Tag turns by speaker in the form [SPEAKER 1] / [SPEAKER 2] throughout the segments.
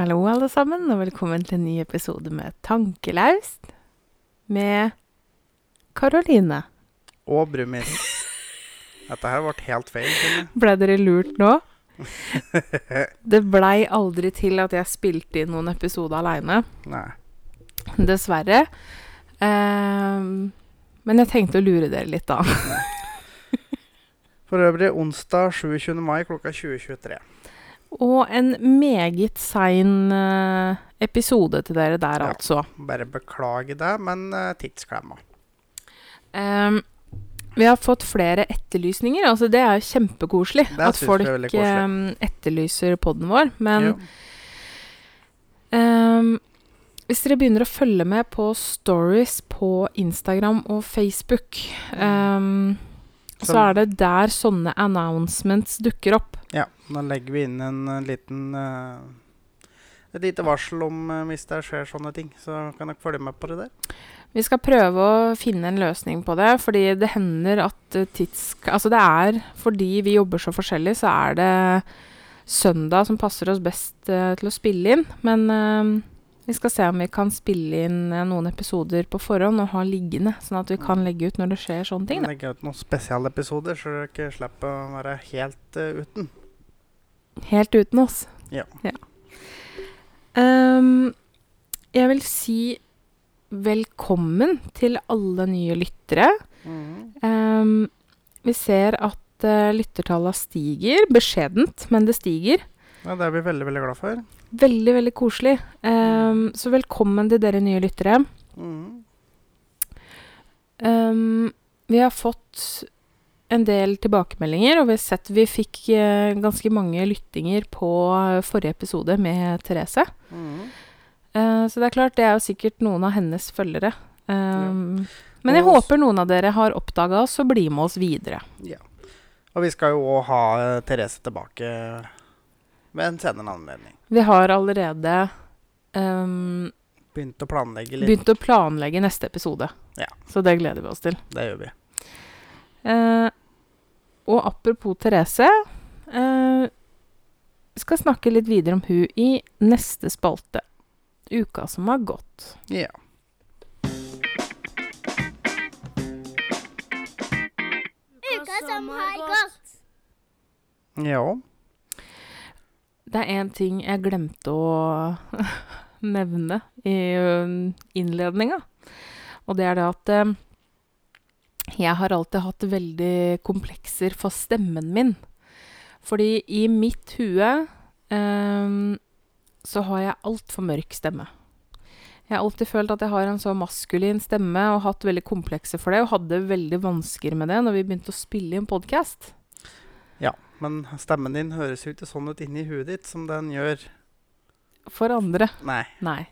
[SPEAKER 1] Hallo, alle sammen, og velkommen til en ny episode med Tankelaust med Karoline.
[SPEAKER 2] Og Brumil. Dette her ble helt feil.
[SPEAKER 1] Ble dere lurt nå? Det blei aldri til at jeg spilte inn noen episode aleine, dessverre. Um, men jeg tenkte å lure dere litt, da.
[SPEAKER 2] For øvrig onsdag 27. mai klokka 20.23.
[SPEAKER 1] Og en meget sein eh, episode til dere der,
[SPEAKER 2] Ja.
[SPEAKER 1] altså.
[SPEAKER 2] Bare beklage det, men uh, tidsklemma.
[SPEAKER 1] Um, vi har fått flere etterlysninger. Altså, det er jo kjempekoselig at folk ehm, etterlyser poden vår. Men ehm, hvis dere begynner å følge med på stories på Instagram og Facebook, um, så
[SPEAKER 2] Så-
[SPEAKER 1] er det der sånne announcements dukker opp.
[SPEAKER 2] ja. Nå legger vi inn en eh, liten uh, Et lite varsel om uh, hvis det skjer sånne ting. Så kan dere følge med på det der.
[SPEAKER 1] Vi skal prøve å finne en løsning på det, fordi det hender at tids... Altså det er fordi vi jobber så forskjellig, så er det søndag som passer oss best uh, til å spille inn. Men uh, vi skal se om vi kan spille inn uh, noen episoder på forhånd og ha liggende, sånn at vi kan legge ut når det skjer sånne ting. Da.
[SPEAKER 2] Legge ut noen spesialepisoder, så dere slipper å være helt uten.
[SPEAKER 1] Helt uten oss.
[SPEAKER 2] Ja.
[SPEAKER 1] Ehm, jeg vil si velkommen til alle nye lyttere.
[SPEAKER 2] Mm.
[SPEAKER 1] Um, vi ser at uh, lyttertallene stiger. Beskjedent, men det stiger.
[SPEAKER 2] Ja, det er vi veldig, veldig glad for.
[SPEAKER 1] Veldig, veldig koselig. Um, så velkommen til dere nye lyttere.
[SPEAKER 2] Mm.
[SPEAKER 1] Um, vi har fått en del tilbakemeldinger, og vi har sett vi fikk eh, ganske mange lyttinger på eh, forrige episode med Therese.
[SPEAKER 2] Mhm.
[SPEAKER 1] Eh, så det er klart, det er jo sikkert noen av hennes følgere. Ja. Men jeg håper noen av dere har oppdaga oss og blir med oss videre.
[SPEAKER 2] Ja. Og vi skal jo òg ha Therese tilbake ved en senere anledning.
[SPEAKER 1] Vi har allerede um,
[SPEAKER 2] Begynt å
[SPEAKER 1] begynt å planlegge neste episode.
[SPEAKER 2] Ja.
[SPEAKER 1] Så det gleder vi oss til.
[SPEAKER 2] Det gjør vi.
[SPEAKER 1] Eh, og apropos Therese eh, Vi skal snakke litt videre om hun i neste spalte. Uka som har gått.
[SPEAKER 2] Ja.
[SPEAKER 3] Uka som har gått.
[SPEAKER 2] Ja.
[SPEAKER 1] Det er én ting jeg glemte å nevne i innledninga. Og det er det at jeg har alltid hatt veldig komplekser for stemmen min. Fordi i mitt hue ø, så har jeg altfor mørk stemme. Jeg har alltid følt at jeg har en så maskulin stemme og hatt veldig komplekser for det, og hadde veldig vansker med det når vi begynte å spille inn podkast.
[SPEAKER 2] Men stemmen din høres jo ikke sånn ut inni huet ditt som den gjør
[SPEAKER 1] For andre.
[SPEAKER 2] Nei.
[SPEAKER 1] Nei.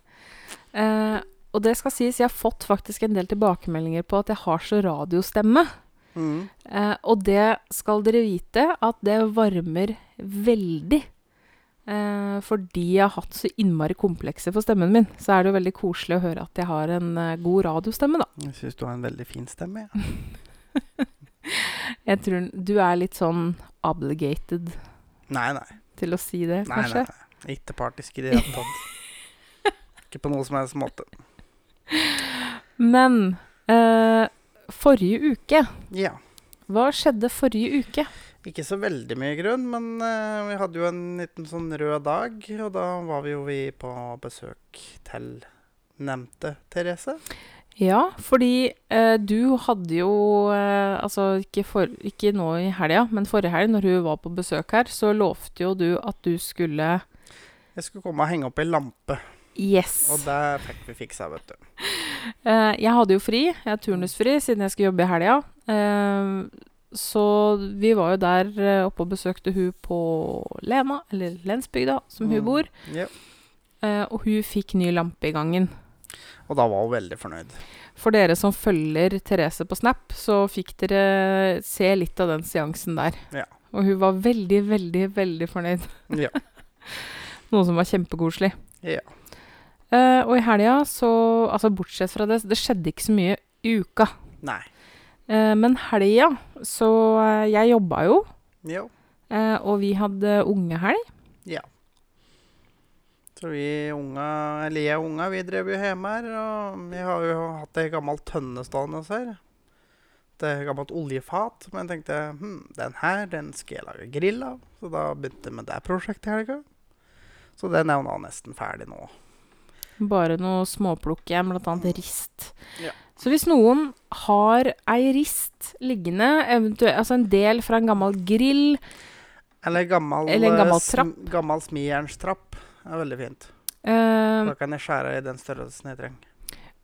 [SPEAKER 1] Eh, og det skal sies, jeg har fått faktisk en del tilbakemeldinger på at jeg har så radiostemme.
[SPEAKER 2] Mm.
[SPEAKER 1] Eh, og det skal dere vite, at det varmer veldig. Eh, fordi jeg har hatt så innmari komplekser for stemmen min, så er det jo veldig koselig å høre at jeg har en eh, god radiostemme, da.
[SPEAKER 2] Jeg syns du har en veldig fin stemme. Ja.
[SPEAKER 1] Jeg tror du er litt sånn obligated
[SPEAKER 2] Nei, nei.
[SPEAKER 1] til å si det,
[SPEAKER 2] nei,
[SPEAKER 1] kanskje.
[SPEAKER 2] nei, nei. Ikke partisk i det hele tatt. Ikke på noe som helst måte.
[SPEAKER 1] Men eh, forrige uke
[SPEAKER 2] Ja.
[SPEAKER 1] Hva skjedde forrige uke?
[SPEAKER 2] Ikke så veldig mye grunn, men eh, vi hadde jo en liten sånn rød dag. Og da var vi jo vi på besøk til nevnte Therese.
[SPEAKER 1] Ja, fordi eh, du hadde jo eh, Altså ikke, for, ikke nå i helga, men forrige helg, når hun var på besøk her, så lovte jo du at du skulle
[SPEAKER 2] Jeg skulle komme og henge opp ei lampe,
[SPEAKER 1] Yes!
[SPEAKER 2] og det fikk vi fiksa, vet du.
[SPEAKER 1] Uh, jeg hadde jo fri. Jeg er turnusfri siden jeg skulle jobbe i helga. Uh, så vi var jo der eh, oppe og besøkte hun på Lena, eller Lensbygda, som hun
[SPEAKER 2] Mm.
[SPEAKER 1] bor.
[SPEAKER 2] Ja.
[SPEAKER 1] Eh, og hun fikk ny lampe i gangen.
[SPEAKER 2] Og da var hun veldig fornøyd.
[SPEAKER 1] For dere som følger Therese på Snap, så fikk dere se litt av den seansen der.
[SPEAKER 2] Ja.
[SPEAKER 1] Og hun var veldig, veldig, veldig fornøyd.
[SPEAKER 2] Ja.
[SPEAKER 1] Noe som var kjempekoselig.
[SPEAKER 2] Ja.
[SPEAKER 1] Eh, og i helga så Altså bortsett fra det, det skjedde ikke så mye i uka.
[SPEAKER 2] Nei.
[SPEAKER 1] Uh, men helga så uh, Jeg jobba jo, eh, og vi hadde ungehelg.
[SPEAKER 2] ja. Så vi unga, eller jeg og unga, vi drev jo hjemme her. Og vi har jo hatt ei gammel tønne stående her. Det er et gammelt oljefat. Men jeg tenkte hm, den her den skal jeg lage grill av. Så da begynte jeg med det prosjektet i helga. Så den er jo nå nesten ferdig nå.
[SPEAKER 1] Bare noe småplukk igjen, annet rist.
[SPEAKER 2] Ja.
[SPEAKER 1] Så hvis noen har ei rist liggende, eventuelt altså en del fra en gammel grill
[SPEAKER 2] Eller gammel,
[SPEAKER 1] Eller en gammel
[SPEAKER 2] trapp. sm gammel smijernstrapp. Er veldig fint.
[SPEAKER 1] Uh,
[SPEAKER 2] Da kan jeg skjære i den størrelsen jeg trenger.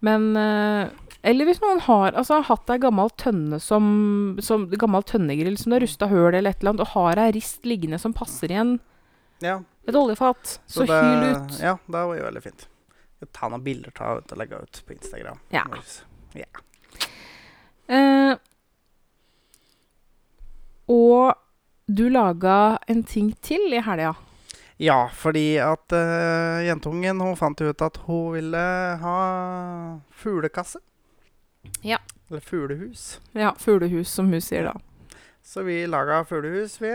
[SPEAKER 1] Men eh, Eller hvis noen har altså, hatt ei gammel tønne som, som Gammel tønnegrill som det har rusta høl eller et eller annet, og har ei rist liggende som passer igjen
[SPEAKER 2] Ja,
[SPEAKER 1] et oljefat, så,
[SPEAKER 2] det,
[SPEAKER 1] hyl ut.
[SPEAKER 2] Ja, det var jo veldig fint. Ta noen bilder ta ut og legge ut på Instagram.
[SPEAKER 1] Ja.
[SPEAKER 2] Ja.
[SPEAKER 1] Uh, og du laga en ting til i helga.
[SPEAKER 2] Ja, fordi at uh, jentungen hun fant ut at hun ville ha fuglekasse.
[SPEAKER 1] Ja.
[SPEAKER 2] Eller fuglehus.
[SPEAKER 1] Ja, fuglehus, som hun sier da.
[SPEAKER 2] Så vi laga fuglehus, vi.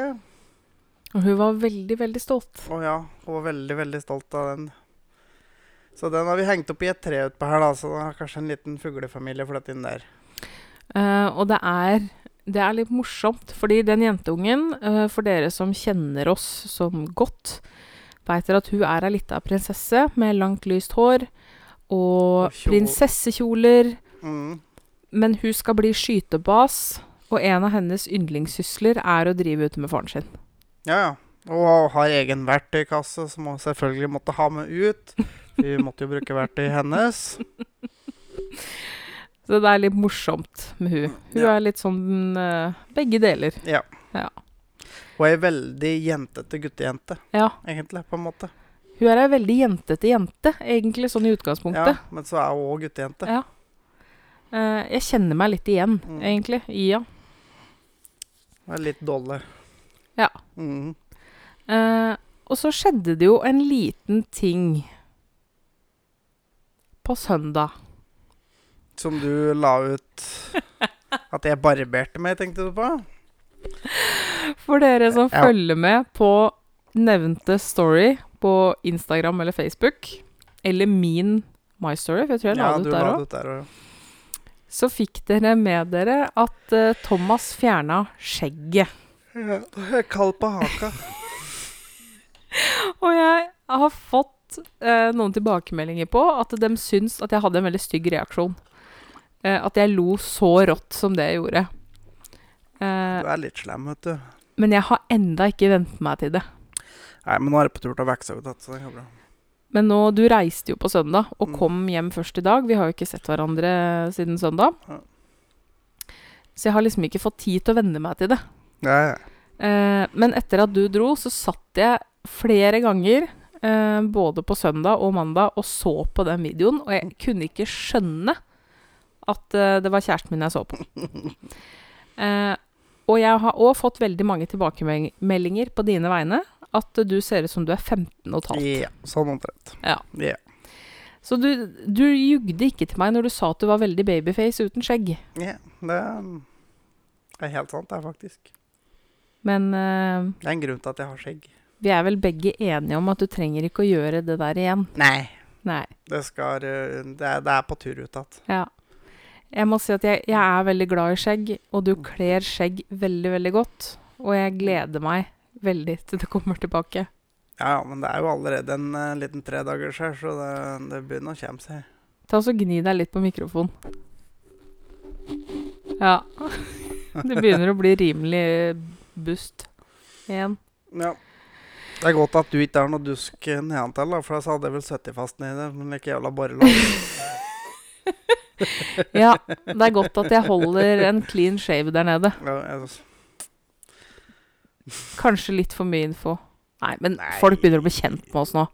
[SPEAKER 1] Og hun var veldig, veldig stolt.
[SPEAKER 2] Og ja, hun var veldig, veldig stolt av den. Så den har vi hengt opp i et tre utpå her, da, så det er kanskje en liten fuglefamilie flyttet inn der.
[SPEAKER 1] Uh, og det er, det er litt morsomt, fordi den jenteungen, uh, for dere som kjenner oss som godt, veit dere at hun er ei lita prinsesse med langt, lyst hår og
[SPEAKER 2] Og
[SPEAKER 1] prinsessekjoler.
[SPEAKER 2] Mm.
[SPEAKER 1] Men hun skal bli skytebas, og en av hennes yndlingssysler er å drive ute med faren sin.
[SPEAKER 2] Ja, ja. Og har egen verktøykasse som hun selvfølgelig måtte ha med ut. Vi måtte jo bruke verktøyet hennes.
[SPEAKER 1] Så det er litt morsomt med hun. Hun
[SPEAKER 2] Ja.
[SPEAKER 1] er litt sånn eh, begge deler.
[SPEAKER 2] Ja.
[SPEAKER 1] Ja.
[SPEAKER 2] Hun er ei veldig jentete guttejente,
[SPEAKER 1] Ja.
[SPEAKER 2] egentlig, på en måte.
[SPEAKER 1] Hun er ei veldig jentete jente, egentlig, sånn i utgangspunktet.
[SPEAKER 2] Ja, men så er hun òg guttejente.
[SPEAKER 1] Ja. Eh, jeg kjenner meg litt igjen,
[SPEAKER 2] Mm.
[SPEAKER 1] egentlig, i henne.
[SPEAKER 2] Hun er litt dolle.
[SPEAKER 1] Ja.
[SPEAKER 2] Mm.
[SPEAKER 1] Eh, og så skjedde det jo en liten ting på søndag.
[SPEAKER 2] Som du la ut At jeg barberte meg, tenkte du på?
[SPEAKER 1] For dere som
[SPEAKER 2] Ja.
[SPEAKER 1] følger med på nevnte story på Instagram eller Facebook, eller min My Story, for jeg tror jeg la det ut der
[SPEAKER 2] la
[SPEAKER 1] òg,
[SPEAKER 2] det ut der òg.
[SPEAKER 1] så fikk dere med dere at uh, Thomas fjerna skjegget.
[SPEAKER 2] Ja, da er jeg kald på haka.
[SPEAKER 1] Og jeg har fått eh, noen tilbakemeldinger på at de syns at jeg hadde en veldig stygg reaksjon. Eh, at jeg lo så rått som det jeg gjorde. Eh,
[SPEAKER 2] Du er litt slem, vet du.
[SPEAKER 1] men jeg har enda ikke vent meg til det.
[SPEAKER 2] Nei, men nå er det på tur til å vokse ut igjen, så det går bra.
[SPEAKER 1] Men nå, du reiste jo på søndag og
[SPEAKER 2] Mm.
[SPEAKER 1] kom hjem først i dag. Vi har jo ikke sett hverandre siden søndag. Så jeg har liksom ikke fått tid til å venne meg til det.
[SPEAKER 2] Ja, ja.
[SPEAKER 1] Eh, men etter at du dro, så satt jeg flere ganger, eh, både på søndag og mandag, og så på den videoen. Og jeg kunne ikke skjønne at eh, det var kjæresten min jeg så på. Eh, og jeg har òg fått veldig mange tilbakemeldinger på dine vegne. At du ser ut som du er 15 og et halvt.
[SPEAKER 2] ja sånn omtrent.
[SPEAKER 1] Ja.
[SPEAKER 2] Ja.
[SPEAKER 1] Så du, du jugde ikke til meg når du sa at du var veldig babyface uten skjegg.
[SPEAKER 2] ja det er helt sant, det er faktisk.
[SPEAKER 1] Men eh,
[SPEAKER 2] Det er en grunn til at jeg har skjegg.
[SPEAKER 1] Vi er vel begge enige om at du trenger ikke å gjøre det der igjen.
[SPEAKER 2] Nei.
[SPEAKER 1] Nei.
[SPEAKER 2] Det, skal, eh, det, er, det er på tur ut igjen.
[SPEAKER 1] Ja. Jeg må si at jeg, jeg er veldig glad i skjegg, og du kler skjegg veldig, veldig godt. Og jeg gleder meg veldig til det kommer tilbake.
[SPEAKER 2] Ja, ja, men det er jo allerede en uh, liten tredagers her, så det, det begynner å komme seg.
[SPEAKER 1] Ta og Gni deg litt på mikrofonen. Ja. Det begynner å bli rimelig bust igjen.
[SPEAKER 2] Ja. Det er godt at du ikke er noe dusk nedantil, da, for ellers hadde jeg vel sittet fast nedi det. Men ikke jævla borrelag.
[SPEAKER 1] Ja, det er godt at jeg holder en clean shave der nede.
[SPEAKER 2] Ja, jeg,
[SPEAKER 1] Kanskje litt for mye info. Nei, men
[SPEAKER 2] Nei.
[SPEAKER 1] folk begynner å bli kjent med oss nå.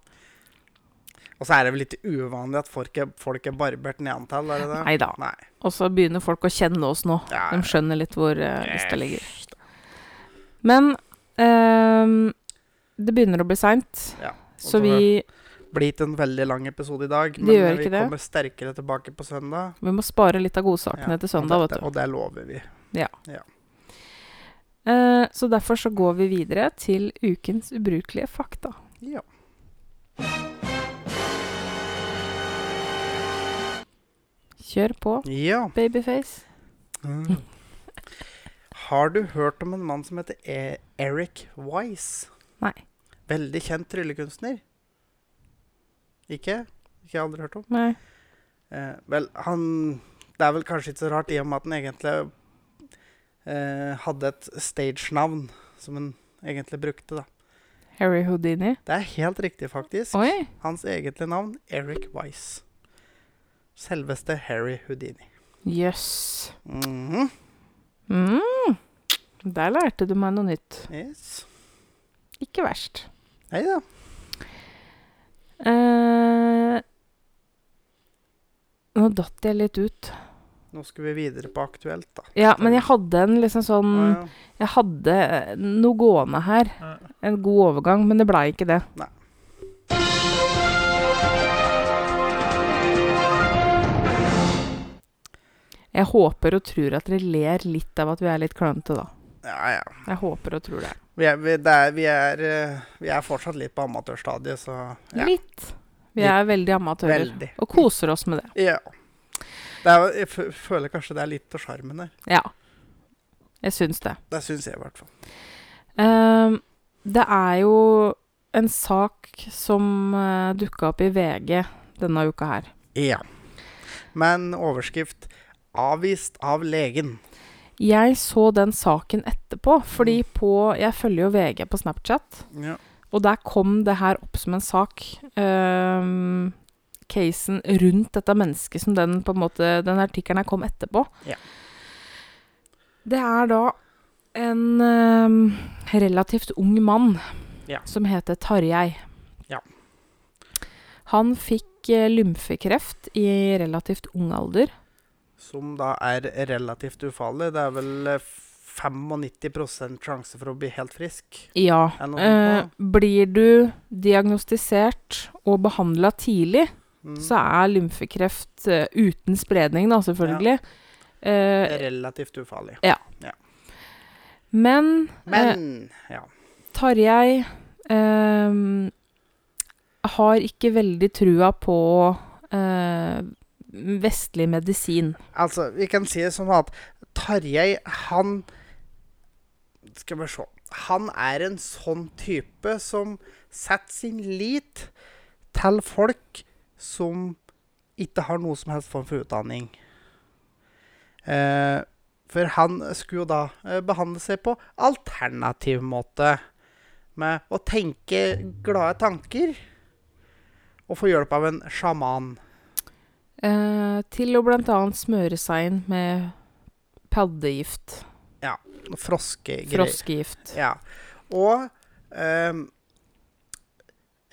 [SPEAKER 2] og så er det vel litt uvanlig at folk er, folk er barbert nedantil? er det det?
[SPEAKER 1] Nei da. Og så begynner folk å kjenne oss nå.
[SPEAKER 2] Ja,
[SPEAKER 1] De skjønner litt hvor uh, lista ligger. Men ehm, det begynner å bli seint,
[SPEAKER 2] ja,
[SPEAKER 1] så vi
[SPEAKER 2] blitt en veldig lang episode i dag, men vi
[SPEAKER 1] det.
[SPEAKER 2] kommer sterkere tilbake på søndag.
[SPEAKER 1] Vi må spare litt av godsakene
[SPEAKER 2] ja,
[SPEAKER 1] til søndag, vet du.
[SPEAKER 2] Og det lover vi.
[SPEAKER 1] Ja. ja. Uh, så derfor så går vi videre til ukens ubrukelige fakta.
[SPEAKER 2] Ja.
[SPEAKER 1] Kjør på,
[SPEAKER 2] ja.
[SPEAKER 1] babyface.
[SPEAKER 2] Mm. Har du hørt om en mann som heter e Eric Wise?
[SPEAKER 1] Nei.
[SPEAKER 2] Veldig kjent tryllekunstner. Ikke? Ikke aldri hørt om?
[SPEAKER 1] Nei.
[SPEAKER 2] Eh, vel, han Det er vel kanskje ikke så rart, i og med at han egentlig eh, hadde et stage-navn som han egentlig brukte, da.
[SPEAKER 1] Harry Houdini.
[SPEAKER 2] Det er helt riktig, faktisk.
[SPEAKER 1] Oi.
[SPEAKER 2] Hans egentlige navn Eric Wise. Selveste Harry Houdini.
[SPEAKER 1] Jøss.
[SPEAKER 2] Mhm.
[SPEAKER 1] Mm. Der lærte du meg noe nytt.
[SPEAKER 2] Yes.
[SPEAKER 1] Ikke verst.
[SPEAKER 2] Nei da.
[SPEAKER 1] Eh, nå datt jeg litt ut.
[SPEAKER 2] Nå skal vi videre på aktuelt, da.
[SPEAKER 1] Ja, men jeg hadde en liksom sånn
[SPEAKER 2] ah, ja.
[SPEAKER 1] Jeg hadde eh, noe gående her.
[SPEAKER 2] Ja.
[SPEAKER 1] En god overgang, men det blei ikke det.
[SPEAKER 2] Nei.
[SPEAKER 1] Jeg håper og tror at dere ler litt av at vi er litt klønete, da.
[SPEAKER 2] Ja, ja.
[SPEAKER 1] Jeg håper og tror det.
[SPEAKER 2] Vi er, vi, er, vi, er, eh, vi er fortsatt litt på amatørstadiet, så ja.
[SPEAKER 1] Litt. Vi er veldig amatører.
[SPEAKER 2] Veldig.
[SPEAKER 1] Og koser oss med det.
[SPEAKER 2] ja. Det er, jeg føler kanskje det er litt av sjarmen der.
[SPEAKER 1] Ja. Jeg syns det.
[SPEAKER 2] Det syns jeg i hvert fall.
[SPEAKER 1] Ehm, det er jo en sak som uh, dukka opp i VG denne uka her.
[SPEAKER 2] Ja. Men overskrift 'Avvist av legen'.
[SPEAKER 1] Jeg så den saken etterpå, fordi på Jeg følger jo VG på Snapchat.
[SPEAKER 2] Ja.
[SPEAKER 1] Og der kom det her opp som en sak. Um, casen rundt dette mennesket som den på en måte Den artikkelen her kom etterpå.
[SPEAKER 2] Ja.
[SPEAKER 1] Det er da en um, relativt ung mann
[SPEAKER 2] Ja.
[SPEAKER 1] som heter Tarjei.
[SPEAKER 2] Ja.
[SPEAKER 1] Han fikk uh, lymfekreft i relativt ung alder.
[SPEAKER 2] Som da er relativt ufarlig. Det er vel eh, 95 sjanse for å bli helt frisk.
[SPEAKER 1] Ja. Eh, blir du diagnostisert og behandla tidlig,
[SPEAKER 2] Mm.
[SPEAKER 1] så er lymfekreft uh, uten spredning, da, selvfølgelig. Eh,
[SPEAKER 2] Relativt ufarlig.
[SPEAKER 1] men eh,
[SPEAKER 2] Men ja.
[SPEAKER 1] Tarjei eh, har ikke veldig trua på eh, vestlig medisin.
[SPEAKER 2] Altså, vi kan si det sånn at Tarjei, han Skal vi se. Han er en sånn type som setter sin lit til folk som ikke har noe som helst form for utdanning. Eh, for han skulle jo da eh, behandle seg på alternativ måte. Med å tenke glade tanker. Og få hjelp av en sjaman.
[SPEAKER 1] Eh, til å bl.a. smøre seg inn med paddegift. Ja.
[SPEAKER 2] Froskegreier.
[SPEAKER 1] Froskegift.
[SPEAKER 2] Ja. Og um,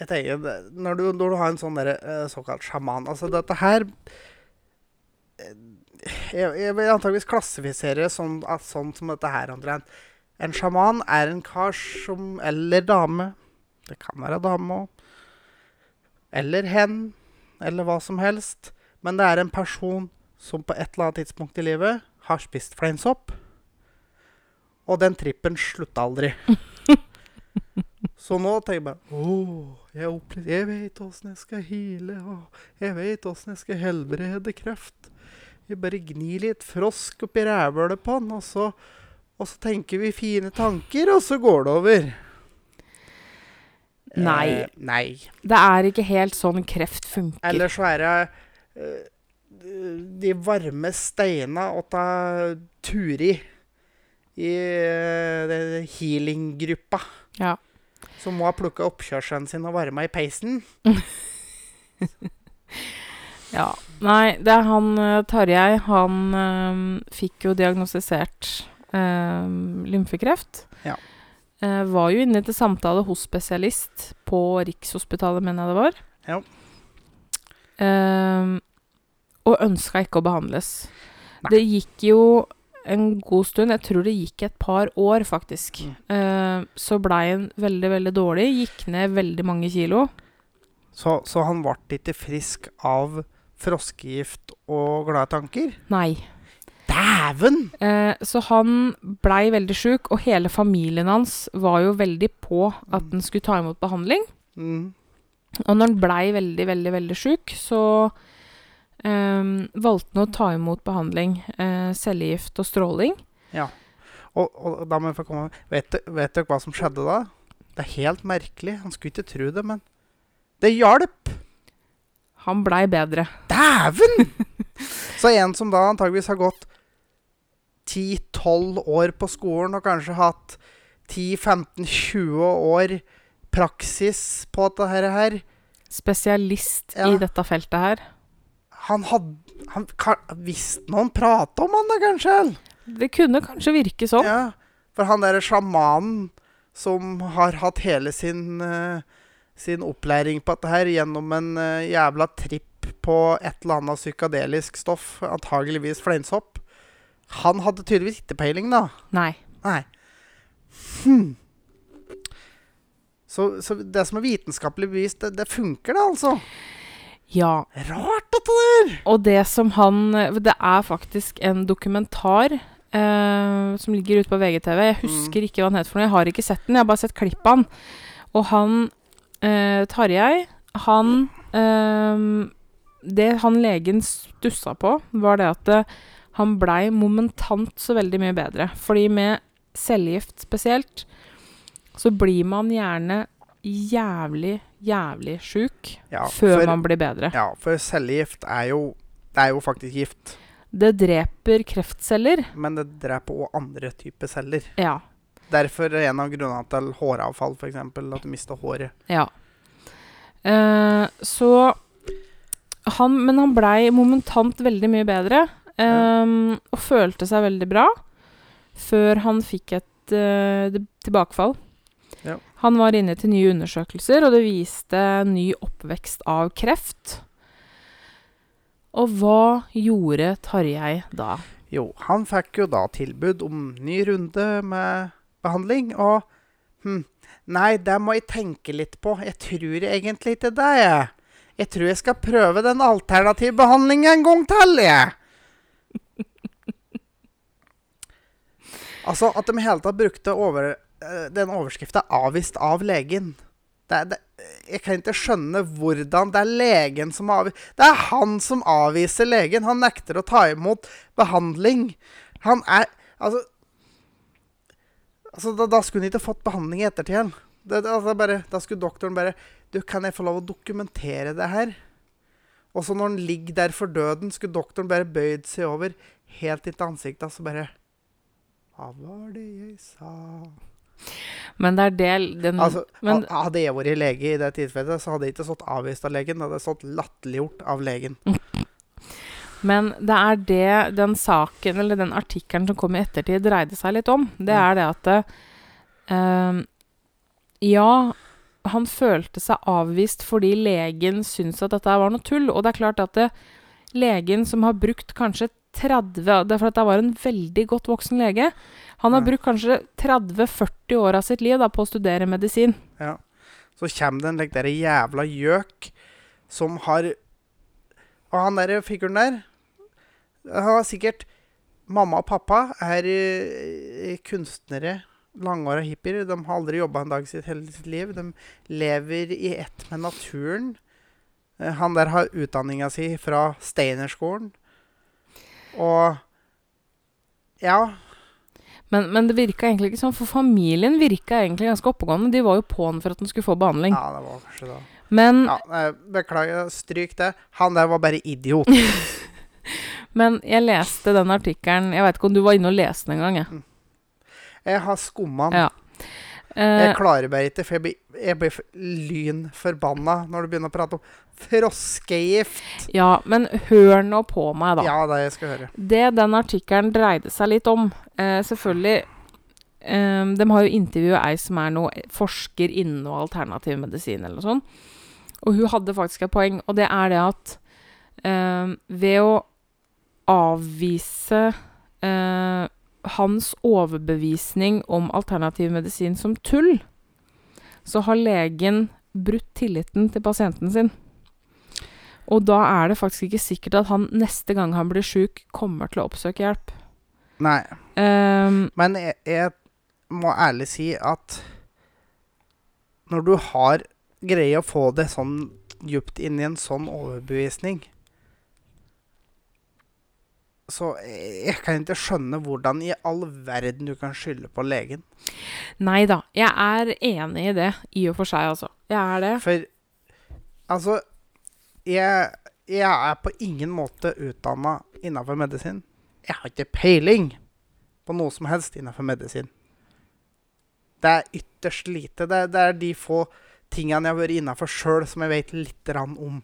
[SPEAKER 2] jeg tenker, når du, når du har en sånn der, eh, såkalt sjaman Altså, dette her eh, Jeg, jeg vil antakeligvis klassifisere sånn, at, sånn som dette her omtrent. En sjaman er en kar som Eller dame. Det kan være dame òg. Eller hen. Eller hva som helst. Men det er en person som på et eller annet tidspunkt i livet har spist fleinsopp. Og den trippen slutta aldri. Så nå tenker jeg bare Å, jeg, opplevde- jeg vet åssen jeg skal hile. og jeg vet åssen jeg skal helbrede kreft. Vi bare gnir litt frosk oppi rævhølet på den, og så, og så tenker vi fine tanker, og så går det over.
[SPEAKER 1] Nei.
[SPEAKER 2] Eh, nei.
[SPEAKER 1] Det er ikke helt sånn kreft funker.
[SPEAKER 2] Eller så er det de varme steina åtta Turi i uh, healing-gruppa.
[SPEAKER 1] Ja.
[SPEAKER 2] Som må ha plukka oppkjørselen sin og varma i peisen.
[SPEAKER 1] Ja. Nei, det er han eh, Tarjei. Han eh, fikk jo diagnostisert eh, lymfekreft.
[SPEAKER 2] Ja.
[SPEAKER 1] Uh, var jo inne til samtale hos spesialist på Rikshospitalet, mener jeg det var.
[SPEAKER 2] Ja.
[SPEAKER 1] Eh, og ønska ikke å behandles.
[SPEAKER 2] Nei.
[SPEAKER 1] Det gikk jo en god stund, jeg tror det gikk et par år, faktisk.
[SPEAKER 2] Mm.
[SPEAKER 1] uh, så blei han veldig, veldig dårlig. Gikk ned veldig mange kilo.
[SPEAKER 2] Så, så han ble ikke frisk av froskegift og glade tanker?
[SPEAKER 1] Nei.
[SPEAKER 2] Dæven!
[SPEAKER 1] Uh, så han blei veldig sjuk, og hele familien hans var jo veldig på at han skulle ta imot behandling.
[SPEAKER 2] Mm.
[SPEAKER 1] Og når han blei veldig, veldig, veldig sjuk, så um, valgte han å ta imot behandling, Uh, cellegift og stråling.
[SPEAKER 2] Og, og da må jeg få komme vet, vet dere hva som skjedde da? Det er helt merkelig. Han skulle ikke tro det, men det hjalp!
[SPEAKER 1] Han blei bedre.
[SPEAKER 2] Dæven! Så en som da antageligvis har gått 10-12 år på skolen og kanskje hatt 10-15-20 år praksis på dette her,
[SPEAKER 1] Spesialist
[SPEAKER 2] Ja.
[SPEAKER 1] i dette feltet her.
[SPEAKER 2] Han hadde Visste noen prate om han da, kanskje?
[SPEAKER 1] Det kunne kanskje virke sånn.
[SPEAKER 2] Ja, for han derre sjamanen som har hatt hele sin, uh, sin opplæring på dette her gjennom en uh, jævla tripp på et eller annet psykadelisk stoff, antageligvis fleinsopp, han hadde tydeligvis ikke peiling, da.
[SPEAKER 1] Nei.
[SPEAKER 2] Nei. Hm. Så, så det som er vitenskapelig bevist, det, det funker, det, altså.
[SPEAKER 1] Ja.
[SPEAKER 2] Rart, dette der!
[SPEAKER 1] Og det som han Det er faktisk en dokumentar eh, som ligger ute på VGTV. Jeg husker ikke hva den heter for noe. Jeg har ikke sett den, jeg har bare sett klipp av den. Og han eh, Tarjei, han eh, Det han legen stussa på, var det at eh, han blei momentant så veldig mye bedre. Fordi med cellegift spesielt, så blir man gjerne jævlig, jævlig sjuk
[SPEAKER 2] Ja,
[SPEAKER 1] før
[SPEAKER 2] for-
[SPEAKER 1] man blir bedre.
[SPEAKER 2] Ja, for cellegift er jo Det er jo faktisk gift.
[SPEAKER 1] Det dreper kreftceller.
[SPEAKER 2] Men det dreper òg andre typer celler.
[SPEAKER 1] Ja.
[SPEAKER 2] Derfor er en av grunnene til håravfall, f.eks. At du mister håret.
[SPEAKER 1] Ja. Eh, så han Men han blei momentant veldig mye bedre. ehm, og følte seg veldig bra før han fikk et uh, tilbakefall. Han var inne til nye undersøkelser, og det viste ny oppvekst av kreft. Og hva gjorde Tarjei da?
[SPEAKER 2] Jo, han fikk jo da tilbud om ny runde med behandling, og hm, Nei, det må jeg tenke litt på. Jeg tror egentlig ikke det, jeg. Jeg tror jeg skal prøve den alternative behandlingen en gang til, jeg. Altså, at de hele tatt brukte over, den overskrifta 'avvist av legen'. Det, er- det, jeg kan ikke skjønne hvordan det er legen som avviser Det er han som avviser legen. Han nekter å ta imot behandling. Han er Altså, altså da, da skulle han ikke fått behandling i ettertid. Altså da skulle doktoren bare Du, kan jeg få lov å dokumentere det her? Og så når han ligger der for døden, skulle doktoren bare bøyd seg over helt inntil ansiktet, så bare Hva var det jeg sa?
[SPEAKER 1] Men det er del, den
[SPEAKER 2] Altså,
[SPEAKER 1] men,
[SPEAKER 2] Hadde jeg vært lege i det tilfellet, så hadde jeg ikke stått avvist av legen. Det hadde stått latterliggjort av legen.
[SPEAKER 1] Men det er det den saken, eller den artikkelen som kom i ettertid, dreide seg litt om. Det er det at ehm, Ja, han følte seg avvist fordi legen syntes at dette var noe tull. Og det er klart at det, legen som har brukt kanskje 30 Det er for det var en veldig godt voksen lege. Han har
[SPEAKER 2] Ja.
[SPEAKER 1] brukt kanskje 30-40 år av sitt liv da, på å studere medisin.
[SPEAKER 2] Ja. Så kommer det en like, der jævla gjøk som har Og han der figuren der Han har sikkert Mamma og pappa er eh, kunstnere. Langåra hippier. De har aldri jobba en dag i sitt hele sitt liv. De lever i ett med naturen. Eh, Han der har utdanninga si fra Steinerskolen. Og Ja.
[SPEAKER 1] Men, men det virka egentlig ikke sånn, for familien virka egentlig ganske oppegående. De var jo på'n for at han skulle få behandling.
[SPEAKER 2] Ja, det var kanskje det.
[SPEAKER 1] Men,
[SPEAKER 2] Ja, beklager, stryk det. Han der var bare idiot.
[SPEAKER 1] men jeg leste den artikkelen Jeg veit ikke om du var inne og leste den engang, jeg.
[SPEAKER 2] Jeg har skumma den.
[SPEAKER 1] Ja. Eh,
[SPEAKER 2] Jeg klarer meg ikke, for jeg blir, jeg blir lynforbanna når du begynner å prate om froskegift.
[SPEAKER 1] ja, men hør nå på meg, da.
[SPEAKER 2] Ja, det jeg skal høre.
[SPEAKER 1] Det den artikkelen dreide seg litt om eh, Selvfølgelig eh, De har jo intervjua ei som er noe forsker innen noe alternativ medisin, eller noe sånt. Og hun hadde faktisk et poeng, og det er det at eh, ved å avvise eh, hans overbevisning om alternativ medisin som tull, så har legen brutt tilliten til pasienten sin. Og da er det faktisk ikke sikkert at han neste gang han blir sjuk, kommer til å oppsøke hjelp.
[SPEAKER 2] Nei,
[SPEAKER 1] Um,
[SPEAKER 2] men jeg, jeg må ærlig si at når du har greie å få det sånn djupt inn i en sånn overbevisning Så jeg jeg kan ikke skjønne hvordan i all verden du kan skylde på legen.
[SPEAKER 1] Nei da, jeg er enig i det, i og for seg, altså. Jeg er det.
[SPEAKER 2] For altså Jeg, jeg er på ingen måte utdanna innafor medisin. Jeg har ikke peiling på noe som helst innafor medisin. Det er ytterst lite. Det det er de få tingene jeg har vært innafor sjøl, som jeg vet litt grann om.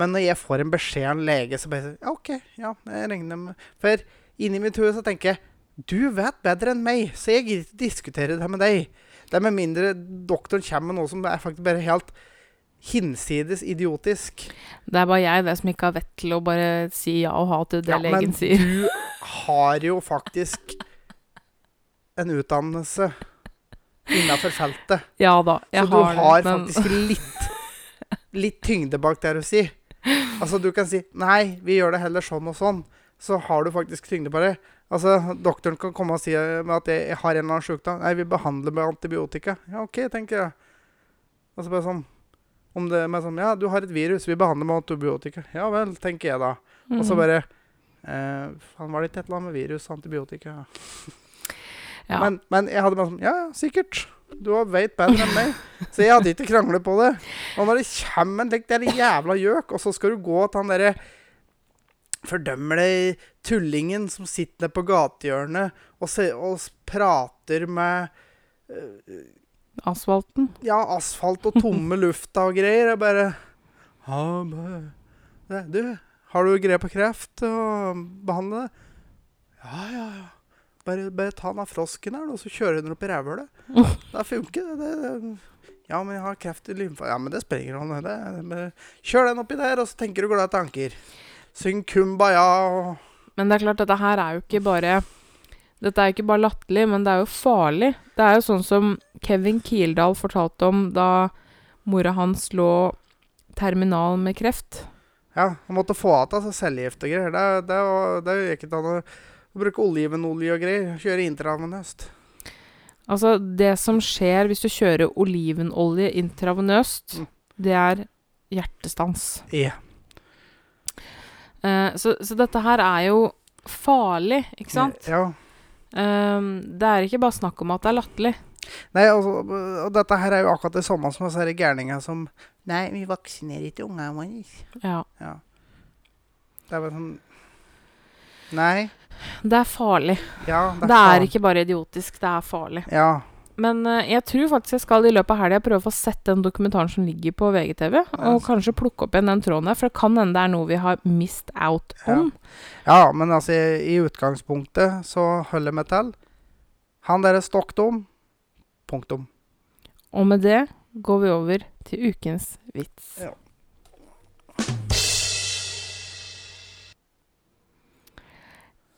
[SPEAKER 2] Men når jeg får en beskjed av en lege, så bare Ja, OK. Ja, jeg regner med For inni mitt hode så tenker jeg Du vet bedre enn meg, så jeg gidder ikke diskutere det med deg. Det er med mindre doktoren kommer med noe som er faktisk bare helt hinsides idiotisk.
[SPEAKER 1] Det er bare jeg det som ikke har vett til å bare si ja og ha til det
[SPEAKER 2] Ja,
[SPEAKER 1] legen
[SPEAKER 2] men
[SPEAKER 1] sier.
[SPEAKER 2] du har jo faktisk en utdannelse innafor feltet.
[SPEAKER 1] Ja da, jeg
[SPEAKER 2] så du
[SPEAKER 1] har,
[SPEAKER 2] har
[SPEAKER 1] det. Men
[SPEAKER 2] faktisk litt, litt tyngde bak det du sier. Altså, du kan si 'nei, vi gjør det heller sånn og sånn'. Så har du faktisk tyngde på det. Altså, Doktoren kan komme og si at jeg, jeg har en eller annen sjukdom. 'Nei, vi behandler med antibiotika'. Ja, OK, tenker jeg. Altså bare sånn om det med sånn 'Ja, du har et virus. Vi behandler med antibiotika'. Ja vel, tenker jeg da. Og så
[SPEAKER 1] Mhm.
[SPEAKER 2] bare eh, Faen, var det ikke et eller annet med virus og antibiotika?
[SPEAKER 1] ja.
[SPEAKER 2] Men, men jeg hadde bare sånn Ja, ja, sikkert. Du veit bedre enn meg. Så jeg hadde ikke kranglet på det. Og når det kommer en slik der jævla gjøk, og så skal du gå til han derre deg tullingen som sitter nede på gatehjørnet og, se, og prater med eh,
[SPEAKER 1] Asfalten.
[SPEAKER 2] ja, asfalt og tomme lufta og greier. Jeg bare Du, har du greie på kreft og behandle det? Ja, ja, ja. Bare, bare ta den av frosken her, og så kjører du den opp i rævhølet. Det funker, det, det, det. Ja, men jeg har kreft i lymfa... Ja, men det sprenger han. det. det- Kjør den oppi der, og så tenker du glade tanker. Syng kumbaya og
[SPEAKER 1] Men det er klart, dette her er jo ikke bare Dette er ikke bare latterlig, men det er jo farlig. Det er jo sånn som Kevin Kildahl fortalte om da mora hans lå terminal med kreft.
[SPEAKER 2] Ja, han måtte få av seg cellegift og greier. Det, det, var- det gikk ikke an å bruke olivenolje og greier. Kjøre intravenøst.
[SPEAKER 1] Altså, det som skjer hvis du kjører olivenolje intravenøst,
[SPEAKER 2] Mm.
[SPEAKER 1] det er hjertestans.
[SPEAKER 2] Ja.
[SPEAKER 1] Uh, så, så dette her er jo farlig, ikke sant?
[SPEAKER 2] Ja.
[SPEAKER 1] Um, det er ikke bare snakk om at det er latterlig.
[SPEAKER 2] Nei, altså, og dette her er jo akkurat det samme som disse gærninga som Nei, vi vaksinerer ikke ungene våre.
[SPEAKER 1] Ja.
[SPEAKER 2] Ja. Det er bare sånn Nei.
[SPEAKER 1] Det er farlig.
[SPEAKER 2] Ja,
[SPEAKER 1] Det er,
[SPEAKER 2] faen.
[SPEAKER 1] ikke bare idiotisk, det er farlig.
[SPEAKER 2] Ja.
[SPEAKER 1] Men uh, jeg tror faktisk jeg skal i løpet av helga prøve å få sett den dokumentaren som ligger på VGTV, og kanskje plukke opp igjen den tråden der, for det kan hende det er noe vi har missed out on.
[SPEAKER 2] ja, men altså, i, i utgangspunktet så holder vi til Han derre stokkdom. Punktum.
[SPEAKER 1] Og med det går vi over til ukens vits.
[SPEAKER 2] Ja.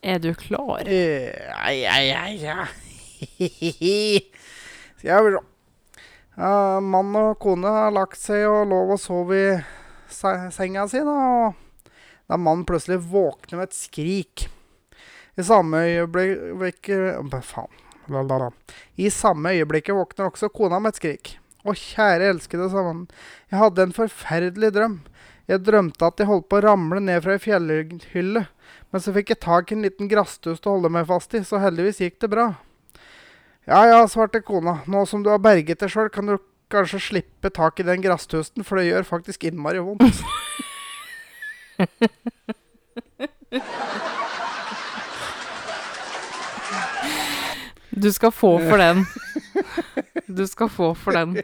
[SPEAKER 1] Er du klar?
[SPEAKER 2] Ai, ai, ai, ja. Skal vi se. Ja, mann og kone har lagt seg og lov å sove i se- senga si, da. Da mannen plutselig våkner med et skrik. I samme øyeblikk faen. La, la, la. I samme øyeblikket våkner også kona med et skrik. Å, kjære elskede, sa mannen. Jeg hadde en forferdelig drøm. Jeg drømte at jeg holdt på å ramle ned fra ei fjellhylle. Men så fikk jeg tak i en liten gresstust å holde meg fast i, så heldigvis gikk det bra. Ja ja, svarte kona. Nå som du har berget deg sjøl, kan du kanskje slippe tak i den grasstusten, for det gjør faktisk innmari vondt.
[SPEAKER 1] Du skal få for den. Du skal få for den.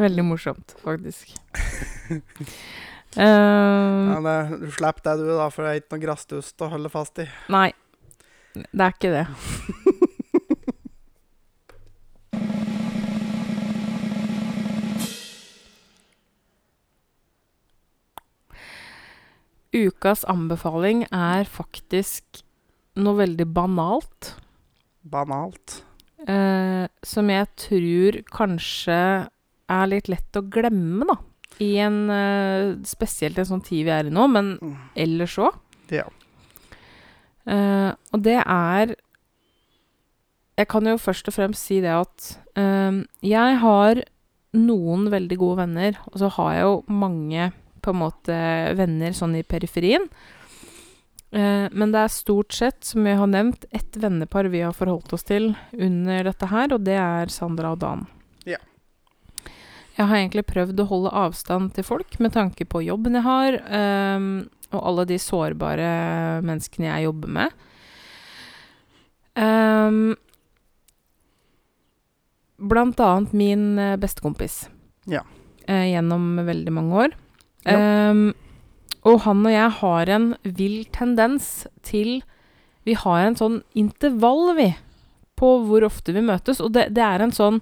[SPEAKER 1] Veldig morsomt, faktisk. Uh,
[SPEAKER 2] Ja, det, du slipper det, du, da, for det er ikke noe gresstust å holde fast i.
[SPEAKER 1] nei, det er ikke det. Ukas anbefaling er faktisk noe veldig banalt.
[SPEAKER 2] Banalt.
[SPEAKER 1] Eh, som jeg tror kanskje er litt lett å glemme, da. I en eh, Spesielt en sånn tid vi er i nå, men
[SPEAKER 2] Mm.
[SPEAKER 1] ellers òg.
[SPEAKER 2] Ja.
[SPEAKER 1] Eh, og det er Jeg kan jo først og fremst si det at eh, jeg har noen veldig gode venner, og så har jeg jo mange på en måte venner sånn i periferien. Eh, men det er stort sett, som jeg har nevnt, ett vennepar vi har forholdt oss til under dette her, og det er Sandra og Dan.
[SPEAKER 2] Ja.
[SPEAKER 1] Jeg har egentlig prøvd å holde avstand til folk med tanke på jobben jeg har, um, og alle de sårbare menneskene jeg jobber med. Um, blant annet min eh, bestekompis.
[SPEAKER 2] Ja.
[SPEAKER 1] Uh, gjennom veldig mange år.
[SPEAKER 2] Ja.
[SPEAKER 1] Ehm, og han og jeg har en vill tendens til Vi har en sånn intervall, vi, på hvor ofte vi møtes. Og det, det er en sånn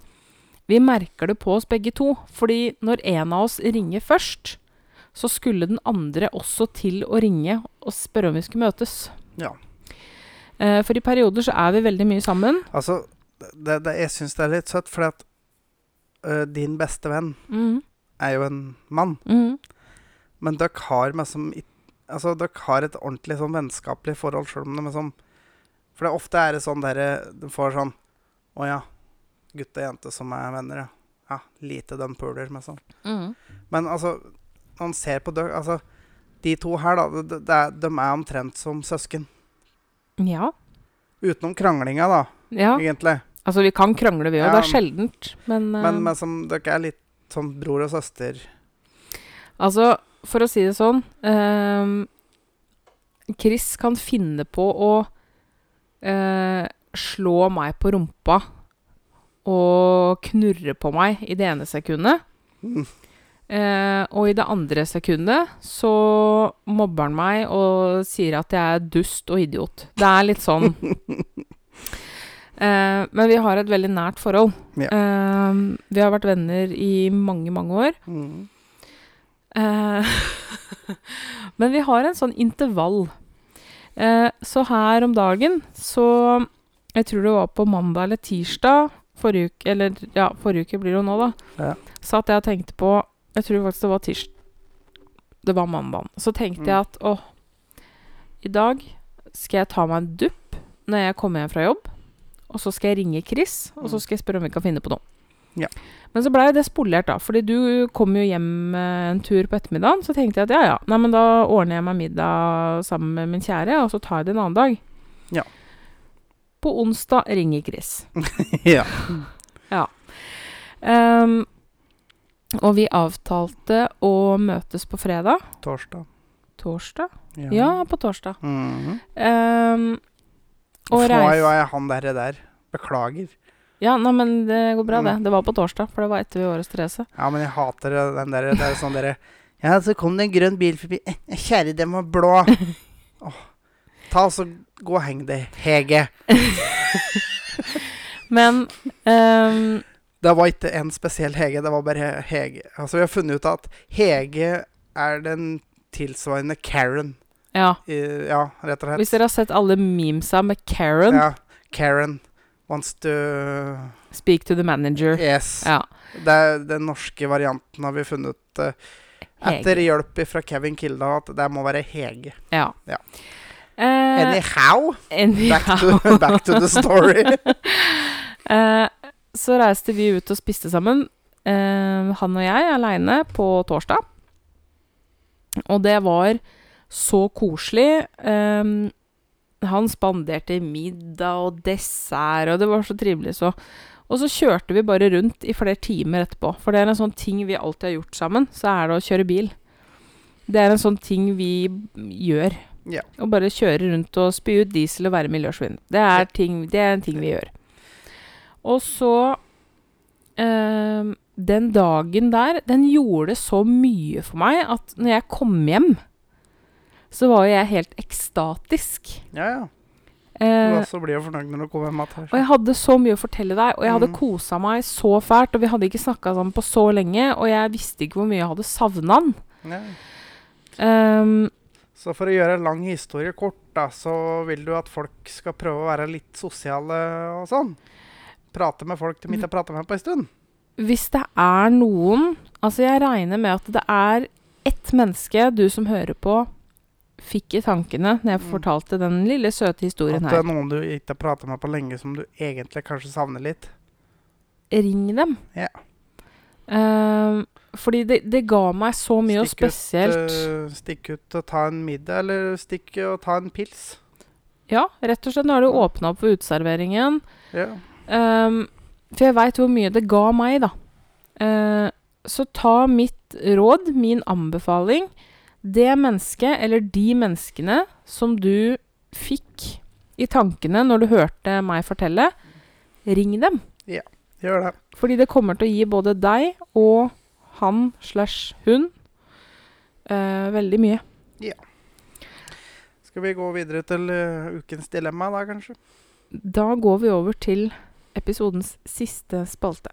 [SPEAKER 1] Vi merker det på oss begge to. Fordi når en av oss ringer først, så skulle den andre også til å ringe og spørre om vi skulle møtes.
[SPEAKER 2] Ja.
[SPEAKER 1] Eh, for i perioder så er vi veldig mye sammen.
[SPEAKER 2] Altså, det, det, jeg syns det er litt søtt, fordi at ø, din beste venn
[SPEAKER 1] mm.
[SPEAKER 2] er jo en mann.
[SPEAKER 1] Mhm.
[SPEAKER 2] Men dere har liksom Altså, dere har et ordentlig sånn vennskapelig forhold, sjøl om de sånn For det ofte er det sånn dere De får sånn Å ja, gutt og jente som er venner, ja. Ja, lite de puler med sånn.
[SPEAKER 1] Mhm.
[SPEAKER 2] Men altså, når man ser på dere Altså, de to her, da, de, de er omtrent som søsken.
[SPEAKER 1] Ja.
[SPEAKER 2] Utenom kranglinga, da,
[SPEAKER 1] ja.
[SPEAKER 2] egentlig.
[SPEAKER 1] Altså, vi kan krangle, vi òg.
[SPEAKER 2] Ja.
[SPEAKER 1] Det er sjeldent. Men, uh...
[SPEAKER 2] Men, men som dere er litt sånn bror og søster.
[SPEAKER 1] Altså, for å si det sånn ehm, Chris kan finne på å eh, slå meg på rumpa og knurre på meg i det ene sekundet.
[SPEAKER 2] Mm.
[SPEAKER 1] Eh, og i det andre sekundet så mobber han meg og sier at jeg er dust og idiot. Det er litt sånn. Eh, men vi har et veldig nært forhold.
[SPEAKER 2] Ja.
[SPEAKER 1] Eh, vi har vært venner i mange, mange år.
[SPEAKER 2] Mm.
[SPEAKER 1] Eh, men vi har en sånn intervall. Eh, så her om dagen så Jeg tror det var på mandag eller tirsdag forrige uke, eller ja, forrige uke blir det jo nå, da.
[SPEAKER 2] Ja.
[SPEAKER 1] Så jeg jeg tenkte på Jeg tror faktisk det var tirsdag Det var mandag. Så tenkte
[SPEAKER 2] Mm.
[SPEAKER 1] jeg at å, i dag skal jeg ta meg en dupp når jeg kommer hjem fra jobb. Og så skal jeg ringe Chris, og så
[SPEAKER 2] Mm.
[SPEAKER 1] skal jeg spørre om vi kan finne på noe.
[SPEAKER 2] Ja.
[SPEAKER 1] Men så blei det spolert, da. Fordi du kom jo hjem eh, en tur på ettermiddagen. Så tenkte jeg at ja, ja. Nei, men da ordner jeg meg middag sammen med min kjære, og så tar jeg det en annen dag.
[SPEAKER 2] Ja.
[SPEAKER 1] På onsdag ringer Chris.
[SPEAKER 2] ja.
[SPEAKER 1] Ehm, og vi avtalte å møtes på fredag.
[SPEAKER 2] Torsdag.
[SPEAKER 1] Torsdag? Ja, på torsdag.
[SPEAKER 2] Mm
[SPEAKER 1] -hmm. um, og
[SPEAKER 2] reise nå er jo jeg han derre der. Beklager.
[SPEAKER 1] Ja, nei, men det går bra, det. Det var på torsdag, for det var etter vi hos Therese.
[SPEAKER 2] Ja, men jeg hater den der Det er sånn dere Ja, så kom det en grønn bil forbi. Eh, Kjære, den var blå. Oh, Ta og så Gå og heng deg, Hege.
[SPEAKER 1] Men um,
[SPEAKER 2] Det var ikke en spesiell Hege, det var bare Hege. Altså, vi har funnet ut at Hege er den tilsvarende Karen.
[SPEAKER 1] ja.
[SPEAKER 2] I, ja, rett og slett.
[SPEAKER 1] Hvis dere har sett alle memesa med Karen,
[SPEAKER 2] Ja, Karen wants to
[SPEAKER 1] speak to the manager.
[SPEAKER 2] Yes.
[SPEAKER 1] Ja.
[SPEAKER 2] Det er den norske varianten har vi funnet ut eh, etter hjelp fra Kevin Kildahl at det må være Hege.
[SPEAKER 1] Ja.
[SPEAKER 2] Ja.
[SPEAKER 1] Uh,
[SPEAKER 2] Anyhow,
[SPEAKER 1] anyhow.
[SPEAKER 2] back to, back to the story.
[SPEAKER 1] uh, så reiste vi ut og spiste sammen, han og jeg, aleine, på torsdag. Og det var så koselig. Eh, han spanderte middag og dessert, og det var så trivelig, så. Og så kjørte vi bare rundt i flere timer etterpå. For det er en sånn ting vi alltid har gjort sammen, så er det å kjøre bil. Det er en sånn ting vi gjør.
[SPEAKER 2] Ja.
[SPEAKER 1] Å bare kjøre rundt og spy ut diesel og være miljøsvin. Det er, ting, det er en ting vi gjør. Og så øh, Den dagen der, den gjorde så mye for meg at når jeg kom hjem, så var jo jeg helt ekstatisk.
[SPEAKER 2] Ja, ja. Du
[SPEAKER 1] Eh,
[SPEAKER 2] også blir jo fornøyd når du kommer hjem igjen.
[SPEAKER 1] og jeg hadde så mye å fortelle deg, og jeg hadde
[SPEAKER 2] Mm.
[SPEAKER 1] kosa meg så fælt. Og vi hadde ikke snakka sammen på så lenge, og jeg visste ikke hvor mye jeg hadde savna han.
[SPEAKER 2] Ja.
[SPEAKER 1] Um,
[SPEAKER 2] Så for å gjøre en lang historie kort, da, så vil du at folk skal prøve å være litt sosiale og sånn? Prate med folk de ikke har prata med på en stund?
[SPEAKER 1] hvis det er noen Altså, jeg regner med at det er ett menneske du som hører på, fikk i tankene når jeg
[SPEAKER 2] Mm.
[SPEAKER 1] fortalte den lille, søte historien her.
[SPEAKER 2] At det er noen du ikke har prata med på lenge, som du egentlig kanskje savner litt?
[SPEAKER 1] Ring dem.
[SPEAKER 2] Ja.
[SPEAKER 1] Uh, fordi det, det ga meg så mye, og
[SPEAKER 2] spesielt ut,
[SPEAKER 1] spesielt
[SPEAKER 2] eh, stikk ut og ta en middag, eller stikk og ta en pils.
[SPEAKER 1] Ja, rett og slett. Nå har du åpna opp for uteserveringen.
[SPEAKER 2] Ja.
[SPEAKER 1] Um, for jeg veit hvor mye det ga meg, da. Uh, så ta mitt råd, min anbefaling. Det mennesket, eller de menneskene, som du fikk i tankene når du hørte meg fortelle, ring dem.
[SPEAKER 2] Ja, Gjør det.
[SPEAKER 1] Fordi det kommer til å gi både deg og han slash hun eh, veldig mye. Ja.
[SPEAKER 2] Skal vi gå videre til uh, ukens dilemma da, kanskje?
[SPEAKER 1] Da går vi over til episodens siste spalte.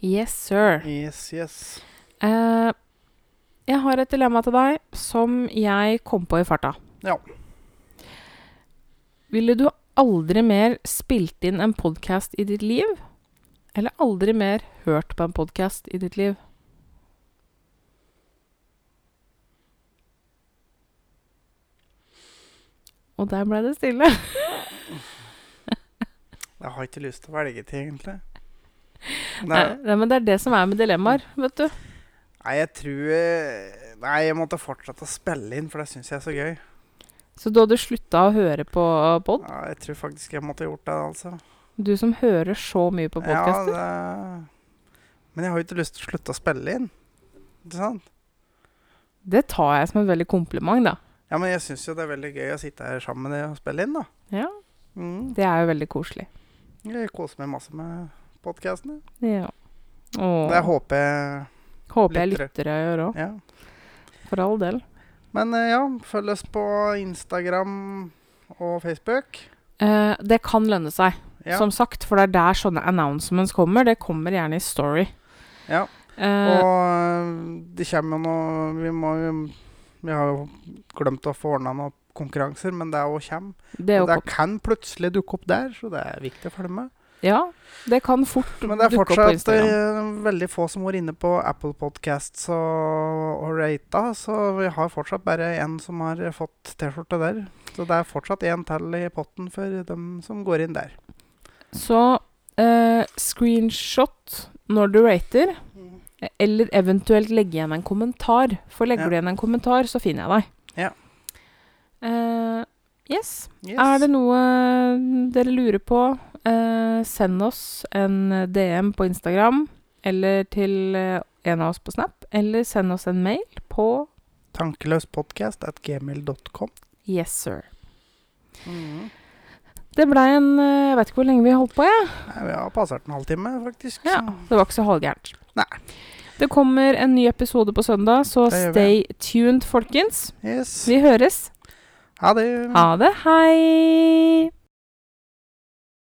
[SPEAKER 1] Yes, sir.
[SPEAKER 2] Yes, yes.
[SPEAKER 1] Eh, jeg har et dilemma til deg som jeg kom på i farta.
[SPEAKER 2] Ja.
[SPEAKER 1] Ville du aldri mer spilt inn en podkast i ditt liv? Eller aldri mer hørt på en podkast i ditt liv? Og der ble det stille.
[SPEAKER 2] Jeg har ikke lyst til å velge til, egentlig.
[SPEAKER 1] Nei,
[SPEAKER 2] Nei,
[SPEAKER 1] men det er det som er med dilemmaer, vet du.
[SPEAKER 2] nei jeg tror eh, Nei, jeg måtte fortsette å spille inn, for det syns jeg er så gøy.
[SPEAKER 1] Så du hadde slutta å høre på pod?
[SPEAKER 2] Ja, jeg tror faktisk jeg måtte gjort det, altså.
[SPEAKER 1] Du som hører så mye på
[SPEAKER 2] Ja,
[SPEAKER 1] podkaster?
[SPEAKER 2] det... Men jeg har jo ikke lyst til å slutte å spille inn. Ikke sant?
[SPEAKER 1] Det tar jeg som en veldig kompliment, da.
[SPEAKER 2] Ja, men jeg syns jo det er veldig gøy å sitte her sammen med deg og spille inn, da.
[SPEAKER 1] Ja,
[SPEAKER 2] Mm.
[SPEAKER 1] Det er jo veldig koselig.
[SPEAKER 2] Jeg koser meg masse med podkastene.
[SPEAKER 1] Ja.
[SPEAKER 2] Det håper jeg
[SPEAKER 1] Håper jeg
[SPEAKER 2] lyttere.
[SPEAKER 1] jeg gjør òg,
[SPEAKER 2] Ja.
[SPEAKER 1] for all del.
[SPEAKER 2] Men eh, ja, følg oss på Instagram og Facebook.
[SPEAKER 1] Eh, det kan lønne seg,
[SPEAKER 2] Ja.
[SPEAKER 1] som sagt, for det er der sånne announcements kommer. Det kommer gjerne i story.
[SPEAKER 2] ja.
[SPEAKER 1] Eh,
[SPEAKER 2] Og eh, det kommer jo noe Vi må jo Vi har jo glemt å få ordna noen konkurranser, men det òg kommer.
[SPEAKER 1] det
[SPEAKER 2] det kan plutselig dukke opp der, så det er viktig å følge med.
[SPEAKER 1] Ja, det kan fort dukke opp på Instagram.
[SPEAKER 2] Men det er fortsatt veldig få som var inne på Apple Podcasts og, og rata, så vi har fortsatt bare én som har fått T-skjorte der. Så det er fortsatt én til i potten for dem som går inn der.
[SPEAKER 1] Så eh, screenshot når du rater, eller eventuelt legge igjen en kommentar. For legger
[SPEAKER 2] Ja.
[SPEAKER 1] du igjen en kommentar, så finner jeg deg.
[SPEAKER 2] Ja.
[SPEAKER 1] Eh, yes.
[SPEAKER 2] Yes.
[SPEAKER 1] Er det noe dere lurer på, eh, send oss en DM på Instagram, eller til eh, en av oss på Snap, eller send oss en mail på
[SPEAKER 2] Tankeløspodcast at gmail.com.
[SPEAKER 1] Yes, sir. Det blei en eh, Jeg vet ikke hvor lenge vi holdt på, jeg.
[SPEAKER 2] Nei, Vi har passert en halvtime, faktisk.
[SPEAKER 1] Ja, det var ikke så halvgærent.
[SPEAKER 2] Nei.
[SPEAKER 1] Det kommer en ny episode på søndag, så stay tuned, folkens.
[SPEAKER 2] Yes.
[SPEAKER 1] Vi høres.
[SPEAKER 2] Ha det.
[SPEAKER 1] Ha det. Hei!